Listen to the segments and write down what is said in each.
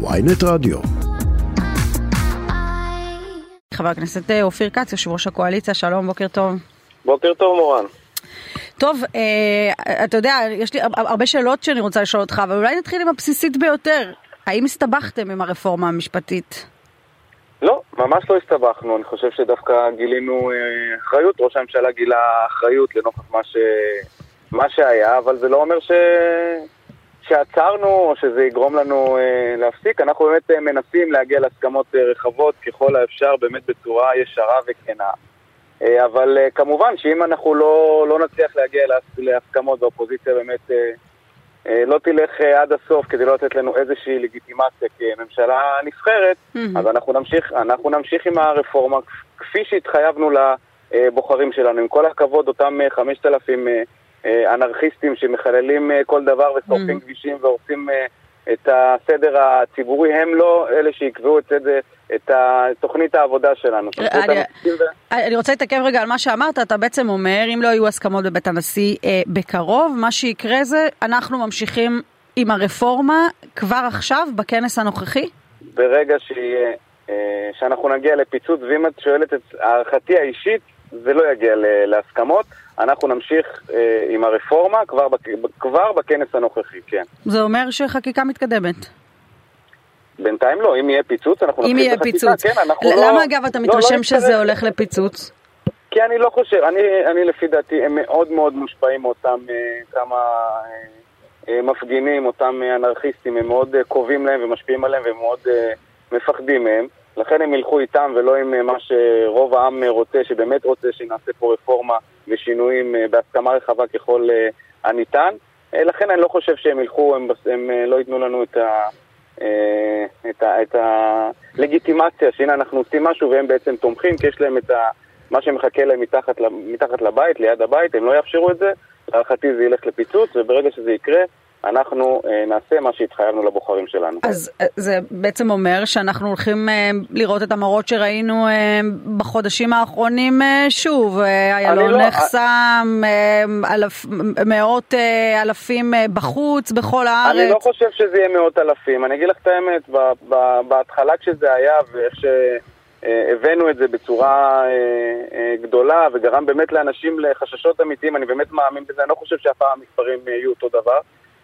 ויינט רדיו. חבר הכנסת אה, אופיר כץ, יושב ראש הקואליציה, שלום, בוקר טוב. בוקר טוב מורן. טוב, אה, אתה יודע, יש לי הרבה שאלות שאני רוצה לשאול אותך, אבל אולי נתחיל עם הבסיסית ביותר. האם הסתבכתם עם הרפורמה המשפטית? לא, ממש לא הסתבכנו. אני חושב שדווקא גילינו אה, אחריות. ראש הממשלה גילה אחריות לנוכח מה, ש... מה שהיה, אבל זה לא אומר ש... שעצרנו או שזה יגרום לנו אה, להפסיק. אנחנו באמת אה, מנסים להגיע להסכמות אה, רחבות ככל האפשר, באמת בצורה ישרה וכנה. אה, אבל אה, כמובן שאם אנחנו לא, לא נצליח להגיע להסכמות והאופוזיציה באמת אה, אה, לא תלך אה, עד הסוף כדי לא לתת לנו איזושהי לגיטימציה כממשלה נבחרת, Mhm. אז אנחנו נמשיך, אנחנו נמשיך עם הרפורמה כפי שהתחייבנו לבוחרים שלנו. עם כל הכבוד, אותם אה, 5,000 אה, אה, אנרכיסטים שמחללים אה, כל דבר ושורפים Mhm. כבישים והורסים אה, את הסדר הציבורי, הם לא אלה שיקבעו את, סדר, את תוכנית העבודה שלנו. אני- אני רוצה להתעכב רגע על מה שאמרת, אתה בעצם אומר, אם לא יהיו הסכמות בבית הנשיא אה, בקרוב, מה שיקרה זה, אנחנו ממשיכים עם הרפורמה כבר עכשיו, בכנס הנוכחי? ברגע שיהיה, אה, שאנחנו נגיע לפיצוץ, ואם את שואלת את הערכתי האישית, זה לא יגיע להסכמות. אנחנו נמשיך אה, עם הרפורמה כבר, בק- כבר בכנס הנוכחי, כן. זה אומר שחקיקה מתקדמת. בינתיים לא, אם יהיה פיצוץ, אנחנו נתחיל בחקיקה, פיצוץ. כן, אנחנו לא... למה אגב אתה לא, מתרשם לא שזה נצטרך- הולך לפיצוץ? כי אני לא חושב, אני, אני לפי דעתי, הם מאוד מאוד מושפעים מאותם אה, כמה אה, אה, מפגינים, אותם אה, אנרכיסטים, הם מאוד אה, קרובים להם ומשפיעים עליהם והם מאוד אה, מפחדים מהם. לכן הם ילכו איתם ולא עם אה, מה שרוב העם אה, רוצה, שבאמת רוצה שנעשה פה רפורמה ושינויים אה, בהסכמה רחבה ככל אה, הניתן. אה, לכן אני לא חושב שהם ילכו, הם, הם לא ייתנו לנו את ה... את, ה, את הלגיטימציה שהנה אנחנו עושים משהו והם בעצם תומכים כי יש להם את ה, מה שמחכה להם מתחת, מתחת לבית, ליד הבית, הם לא יאפשרו את זה, להערכתי זה ילך לפיצוץ וברגע שזה יקרה אנחנו אה, נעשה מה שהתחייבנו לבוחרים שלנו. אז אה, זה בעצם אומר שאנחנו הולכים אה, לראות את המראות שראינו בחודשים האחרונים שוב. איילון לא- נחסם, אלף, מאות אלפים בחוץ, בכל הארץ. אני לא חושב שזה יהיה מאות אלפים, אני אגיד לך את האמת, בהתחלה כשזה היה ואיך שהבאנו את זה בצורה גדולה וגרם באמת לאנשים לחששות אמיתיים, אני באמת מאמין בזה, אני לא חושב שהפעם המספרים יהיו אותו דבר,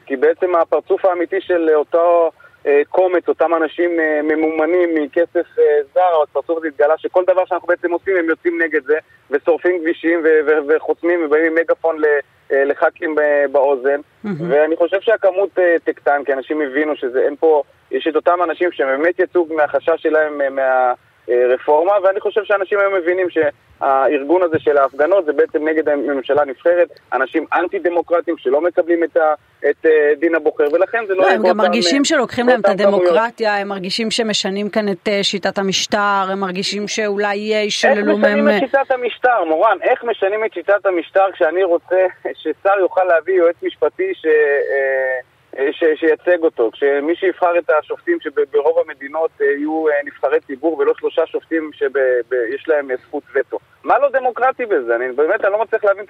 כי בעצם הפרצוף האמיתי של אותו אה, קומץ, אותם אנשים אה, ממומנים מכסף אה, זר, הפרצוף הזה התגלה שכל דבר שאנחנו בעצם עושים הם יוצאים נגד זה ושורפים כבישים וחוסמים ובאים עם מגאפון ל- לח"כים באוזן מהמם. ואני חושב שהכמות תקטן, כי אנשים הבינו שזה, אין פה, יש את אותם אנשים שבאמת יצאו מהחשש שלהם אה, מהרפורמה, ואני חושב שאנשים היום מבינים שהארגון הזה של ההפגנות זה בעצם נגד הממשלה הנבחרת, אנשים אנטי דמוקרטים שלא מקבלים את, ה, את אה, דין הבוחר, ולכן זה לא... לא, הם גם מרגישים אה, שלוקחים להם את. הדמוקרטיה, הם מרגישים שמשנים כאן את אה, שיטת המשטר, הם מרגישים שאולי איך ישללו משנים מהם... את שיטת המשטר, מורן? איך משנים את שיטת המשטר כשאני רוצה ששר יוכל להביא יועץ משפטי ש... אה, אה, ש... שייצג אותו? כשמי שיבחר את השופטים שברוב המדינות אה, יהיו אה, נבחרי ציבור ולא שלושה שופטים שיש להם אה, זכות וטו. מה לא דמוקרטי בזה? אני באמת אני לא מצליח להבין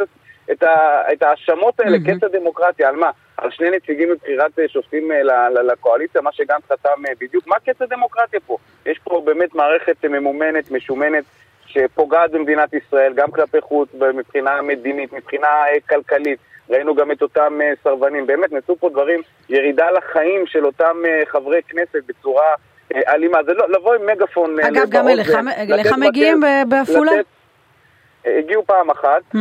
את ההאשמות האלה. קץ הדמוקרטיה, על מה? על שני נציגים מבחירת אה, שופטים אה, לקואליציה, מה שגנץ חתם אה, בדיוק. מה קץ הדמוקרטיה פה? יש פה באמת מערכת אה, ממומנת, משומנת, שפוגעת במדינת ישראל, גם כלפי חוץ, מבחינה מדינית, מבחינה אה, כלכלית. ראינו גם את אותם אה, סרבנים. באמת, נעשו פה דברים, ירידה לחיים של אותם אה, חברי כנסת בצורה אלימה. זה לא, לבוא עם מגאפון אה, אגב, גם אליך מגיעים בעפולה? הגיעו פעם אחת. אה,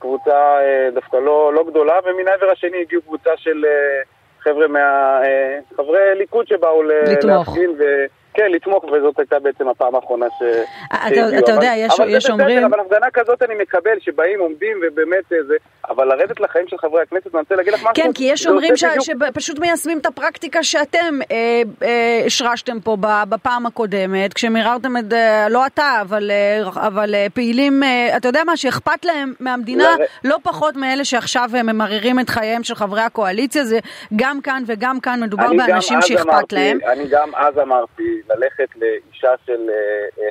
קבוצה דווקא לא, לא גדולה, ומן העבר השני הגיעו קבוצה של חבר'ה מה... חברי ליכוד שבאו. להפגין, ו... כן, לתמוך, וזאת הייתה בעצם הפעם האחרונה ש... אתה- שהגיעו. אתה אבל- יודע, יש- אבל יש אומרים- אבל הפגנה כזאת אני מקבל, שבאים, עומדים, ובאמת אה, זה... אבל לרדת לחיים של חברי הכנסת, ואני רוצה להגיד לך משהו. כן, כי יש אומרים ש- בדיוק- שפשוט מיישמים את הפרקטיקה שאתם אה, אה, השרשתם פה בפעם הקודמת, כשמיררתם את, אה, לא אתה, אבל, אה, אבל אה, פעילים, אה, אתה יודע מה, שאכפת להם מהמדינה לר- לא פחות מאלה שעכשיו אה, ממררים את חייהם של חברי הקואליציה, זה גם כאן וגם כאן מדובר אני באנשים שאכפת להם. אני גם אז אמרתי, ללכת לאישה של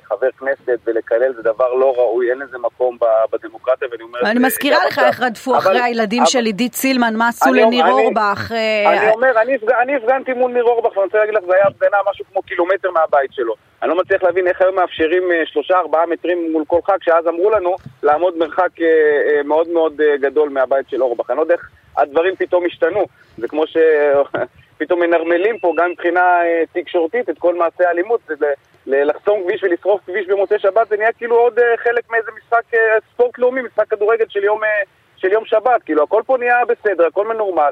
חבר כנסת ולקלל זה דבר לא ראוי, אין לזה מקום בדמוקרטיה, ואני אומר... אני מזכירה לך איך רדפו אחרי הילדים של עידית סילמן, מה עשו לניר אורבך. אני אומר, אני הפגנתי מול ניר אורבך, ואני רוצה להגיד לך, זה היה הפגנה משהו כמו קילומטר מהבית שלו. אני לא מצליח להבין איך היום מאפשרים שלושה ארבעה מטרים מול כל ח"כ, שאז אמרו לנו לעמוד מרחק מאוד מאוד גדול מהבית של אורבך. אני לא יודע איך הדברים פתאום השתנו. זה כמו שפתאום מנרמלים פה גם מבחינה תקשורתית את כל מעשי האלימות. לחסום כביש ולשרוף כביש במוצאי שבת זה נהיה כאילו עוד חלק מאיזה משחק ספורט לאומי, משחק כדורגל של יום, של יום שבת. כאילו הכל פה נהיה בסדר, הכל מנורמל.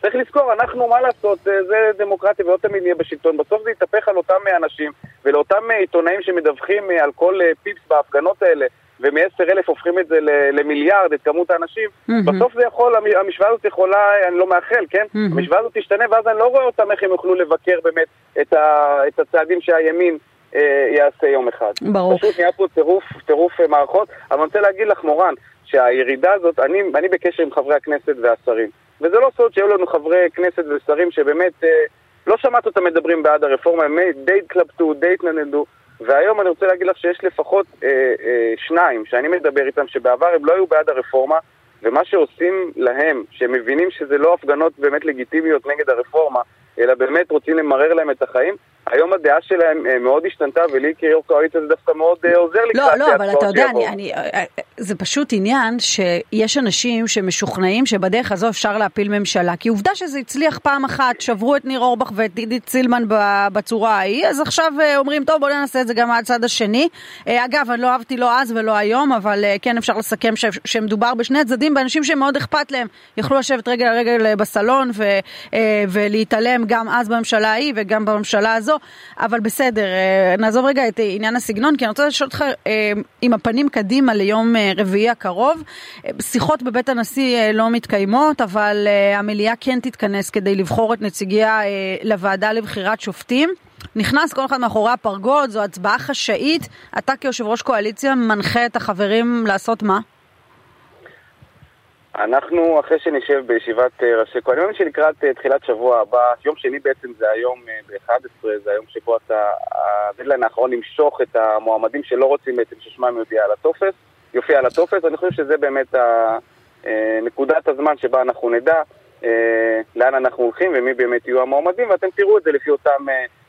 צריך לזכור, אנחנו, מה לעשות, זה דמוקרטיה ולא תמיד נהיה בשלטון. בסוף זה יתהפך על אותם אנשים ולאותם עיתונאים שמדווחים על כל פיפס בהפגנות האלה. ומ-10 אלף הופכים את זה למיליארד, את כמות האנשים, mm-hmm. בסוף זה יכול, המשוואה הזאת יכולה, אני לא מאחל, כן? Mm-hmm. המשוואה הזאת תשתנה, ואז אני לא רואה אותם איך הם יוכלו לבקר באמת את, ה, את הצעדים שהימין אה, יעשה יום אחד. ברור. פשוט נהיה פה טירוף, טירוף אה, מערכות, אבל אני רוצה להגיד לך, מורן, שהירידה הזאת, אני, אני בקשר עם חברי הכנסת והשרים, וזה לא סוד שהיו לנו חברי כנסת ושרים שבאמת, אה, לא שמעת אותם מדברים בעד הרפורמה, הם די התלבטו, די התנדנדו. והיום אני רוצה להגיד לך שיש לפחות אה, אה, שניים שאני מדבר איתם שבעבר הם לא היו בעד הרפורמה ומה שעושים להם, שהם מבינים שזה לא הפגנות באמת לגיטימיות נגד הרפורמה אלא באמת רוצים למרר להם את החיים היום הדעה שלהם אה, מאוד השתנתה, ולי כיו"ר קואליציה זה דווקא מאוד אה, עוזר לי. לא, לא, אבל אתה יודע, אני, אני, אה, זה פשוט עניין שיש אנשים שמשוכנעים שבדרך הזו אפשר להפיל ממשלה. כי עובדה שזה הצליח פעם אחת, שברו את ניר אורבך ואת עידית סילמן בצורה ההיא, אז עכשיו אומרים, טוב, בואו ננסה את זה גם מהצד השני. אגב, אני לא אהבתי לא אז ולא היום, אבל כן אפשר לסכם שמדובר בשני הצדדים, באנשים שמאוד אכפת להם, יכלו לשבת רגל על רגל בסלון ולהתעלם גם אז בממשלה ההיא וגם בממשלה הזו. אבל בסדר, אה, נעזוב רגע את עניין הסגנון, כי אני רוצה לשאול אותך אה, עם הפנים קדימה ליום אה, רביעי הקרוב. שיחות בבית הנשיא לא מתקיימות, אבל המליאה כן תתכנס כדי לבחור את נציגיה לוועדה לבחירת שופטים. נכנס כל אחד מאחורי הפרגוד, זו הצבעה חשאית. אתה כיושב ראש קואליציה מנחה את החברים לעשות מה? אנחנו, אחרי שנשב בישיבת אה, ראשי קואליציה, אני מאמין שלקראת אה, תחילת שבוע הבא, יום שני בעצם זה היום אה, ב-11, זה היום שבו אתה, הדדליין האחרון למשוך את המועמדים שלא רוצים בעצם ששמם יודיע על הטופס, יופיע על הטופס, אני חושב שזה באמת נקודת הזמן שבה אנחנו נדע לאן אנחנו הולכים ומי באמת יהיו המועמדים, ואתם תראו את זה לפי אותם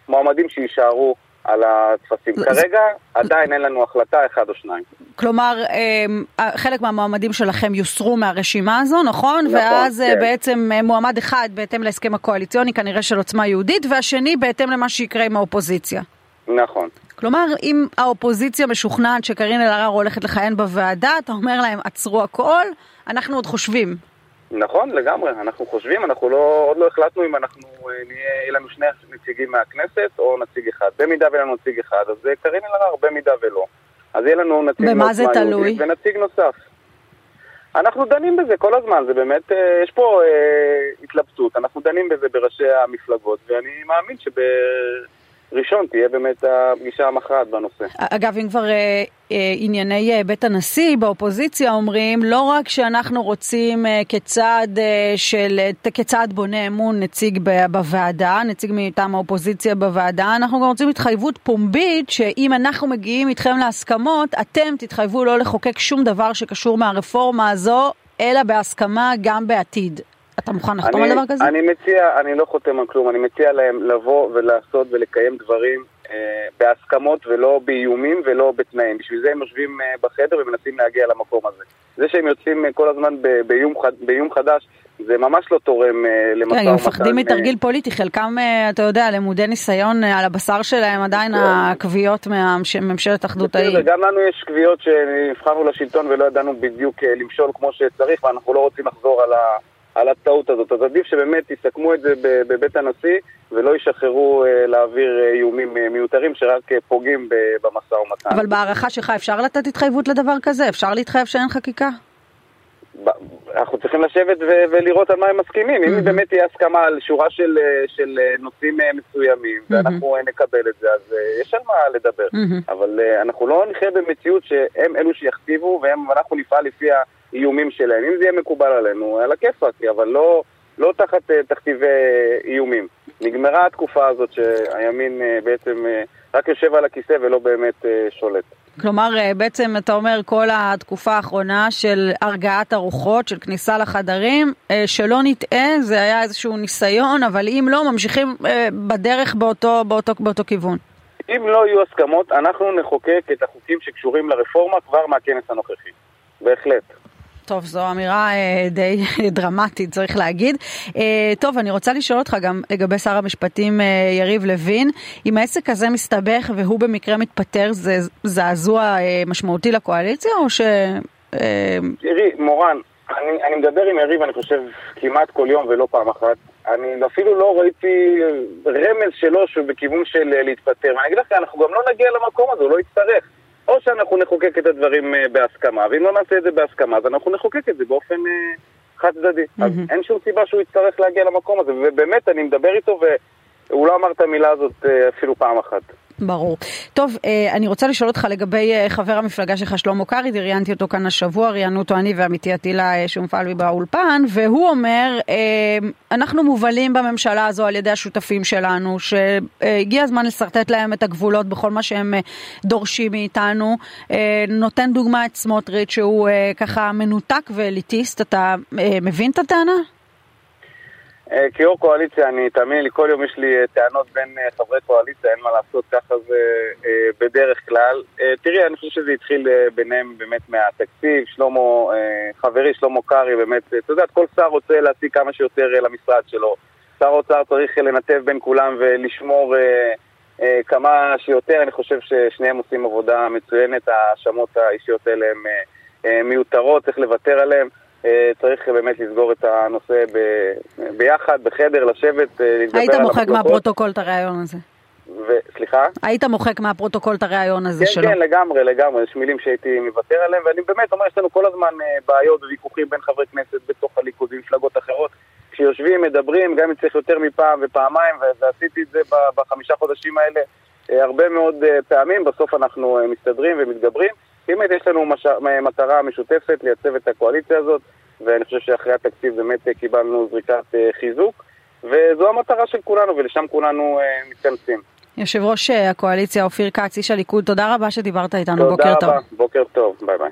מועמדים שיישארו על הטפסים. כרגע עדיין אין לנו החלטה אחד או שניים. כלומר, אמ, חלק מהמועמדים שלכם יוסרו מהרשימה הזו, נכון? נכון, ואז אה, כן. בעצם אה, מועמד אחד בהתאם להסכם הקואליציוני, כנראה של עוצמה יהודית, והשני בהתאם למה שיקרה עם האופוזיציה. נכון. כלומר, אם האופוזיציה משוכנעת שקארין אלהרר הולכת לכהן בוועדה, אתה אומר להם, עצרו הכל, אנחנו עוד חושבים. נכון, לגמרי. אנחנו חושבים, אנחנו לא, עוד לא החלטנו אם אנחנו אה, נהיה, יהיה לנו שני נציגים מהכנסת או נציג אחד. במידה ואין לנו נציג אחד, אז זה קארין אלהרר, במידה ולא. אז יהיה לנו נציג זה תלוי? ונציג נוסף. אנחנו דנים בזה כל הזמן, זה באמת, אה, יש פה אה, התלבטות, אנחנו דנים בזה בראשי המפלגות, ואני מאמין שב... ראשון תהיה באמת הפגישה המכרעת בנושא. אגב, אם כבר אה, אה, ענייני אה, בית הנשיא באופוזיציה אומרים, לא רק שאנחנו רוצים אה, כצעד אה, של, אה, כצעד בונה אמון נציג בוועדה, נציג מטעם האופוזיציה בוועדה, אנחנו גם רוצים התחייבות פומבית שאם אנחנו מגיעים איתכם להסכמות, אתם תתחייבו לא לחוקק שום דבר שקשור מהרפורמה הזו, אלא בהסכמה גם בעתיד. אתה מוכן לחתום על דבר כזה? אני מציע, אני לא חותם על כלום, אני מציע להם לבוא ולעשות ולקיים דברים אה, בהסכמות ולא באיומים ולא בתנאים. בשביל זה הם יושבים אה, בחדר ומנסים להגיע למקום הזה. זה שהם יוצאים אה, כל הזמן באיום, חד, באיום חדש, זה ממש לא תורם אה, למשא ומתן. כן, הם מפחדים מתרגיל פוליטי, חלקם, אה, אתה יודע, למודי ניסיון אה, על הבשר שלהם, עדיין כן. הקביעות מממשלת אחדות ההיא. גם לנו יש קביעות שנבחרנו לשלטון ולא ידענו בדיוק למשול כמו שצריך, ואנחנו לא רוצים לחזור על ה... על הטעות הזאת. אז עדיף שבאמת יסכמו את זה בבית הנשיא ולא ישחררו אה, להעביר אה, איומים אה, מיותרים שרק פוגעים במשא ומתן. אבל בהערכה שלך אפשר לתת התחייבות לדבר כזה? אפשר להתחייב שאין חקיקה? אנחנו צריכים לשבת ו- ולראות על מה הם מסכימים. Mm-hmm. אם באמת תהיה הסכמה על שורה של, של נושאים מסוימים, mm-hmm. ואנחנו נקבל את זה, אז יש על מה לדבר. Mm-hmm. אבל אנחנו לא נחיה במציאות שהם אלו שיכתיבו, ואנחנו נפעל לפי האיומים שלהם. אם זה יהיה מקובל עלינו, על הכיפאק, אבל לא, לא תחת תכתיבי איומים. נגמרה התקופה הזאת שהימין בעצם רק יושב על הכיסא ולא באמת שולט. כלומר, בעצם אתה אומר כל התקופה האחרונה של הרגעת הרוחות, של כניסה לחדרים, שלא נטעה, זה היה איזשהו ניסיון, אבל אם לא, ממשיכים בדרך באותו, באותו, באותו כיוון. אם לא יהיו הסכמות, אנחנו נחוקק את החוקים שקשורים לרפורמה כבר מהכנס הנוכחי. בהחלט. טוב, זו אמירה אה, די דרמטית, צריך להגיד. אה, טוב, אני רוצה לשאול אותך גם לגבי שר המשפטים אה, יריב לוין, אם העסק הזה מסתבך והוא במקרה מתפטר, זה זעזוע אה, משמעותי לקואליציה, או ש... אה... תראי, מורן, אני, אני מדבר עם יריב, אני חושב, כמעט כל יום ולא פעם אחת. אני אפילו לא ראיתי רמז שלו שהוא בכיוון של אה, להתפטר. ואני אגיד לך, אנחנו גם לא נגיע למקום הזה, הוא לא יצטרך. או שאנחנו נחוקק את הדברים אה, בהסכמה, ואם לא נעשה את זה בהסכמה, אז אנחנו נחוקק את זה באופן אה, חד צדדי. Mm-hmm. אז אין שום סיבה שהוא יצטרך להגיע למקום הזה, ובאמת, אני מדבר איתו, והוא לא אמר את המילה הזאת אפילו פעם אחת. ברור. טוב, אה, אני רוצה לשאול אותך לגבי אה, חבר המפלגה שלך, שלמה קרעי, ראיינתי אותו כאן השבוע, ראיינו אותו אני ועמיתי עטילה אה, שומפלבי באולפן, והוא אומר, אנחנו מובלים בממשלה הזו על ידי השותפים שלנו, שהגיע הזמן לשרטט להם את הגבולות בכל מה שהם דורשים מאיתנו. נותן דוגמה את סמוטריץ', שהוא ככה מנותק ואליטיסט, אתה מבין את הטענה? אה, כיו"ר קואליציה, אני, תאמין לי, כל יום יש לי אה, טענות בין אה, חברי קואליציה, אין מה לעשות, ככה זה בדרך כלל. תראי, אני חושב שזה התחיל ביניהם באמת מהתקציב, שלמה, חברי שלמה קרעי, באמת, אתה יודע, כל שר רוצה להציג כמה שיותר למשרד שלו. שר האוצר צריך לנתב בין כולם ולשמור כמה שיותר, אני חושב ששניהם עושים עבודה מצוינת, ההאשמות האישיות האלה הן מיותרות, צריך לוותר עליהן. אה, צריך באמת לסגור את הנושא ב, ביחד, בחדר, לשבת, אה, להתגבר על המחלוקות. היית מוחק מהפרוטוקול את הריאיון הזה. ו... סליחה? היית מוחק מהפרוטוקול את הריאיון הזה כן, שלו. כן, כן, לגמרי, לגמרי. יש מילים שהייתי מוותר עליהם, ואני באמת אומר, יש לנו כל הזמן אה, בעיות וויכוחים בין חברי כנסת בתוך הליכוד ומפלגות אחרות. כשיושבים, מדברים, גם אם צריך יותר מפעם ופעמיים, ועשיתי את זה בחמישה חודשים האלה הרבה מאוד פעמים, בסוף אנחנו מסתדרים ומתגברים. באמת יש לנו מש... מטרה משותפת לייצב את הקואליציה הזאת, ואני חושב שאחרי התקציב באמת קיבלנו זריקת אה, חיזוק, וזו המטרה של כולנו, ולשם כולנו אה, מתכנסים. יושב ראש אה, הקואליציה אופיר כץ, איש הליכוד, תודה רבה שדיברת איתנו, בוקר טוב. תודה רבה, בוקר טוב, ביי ביי.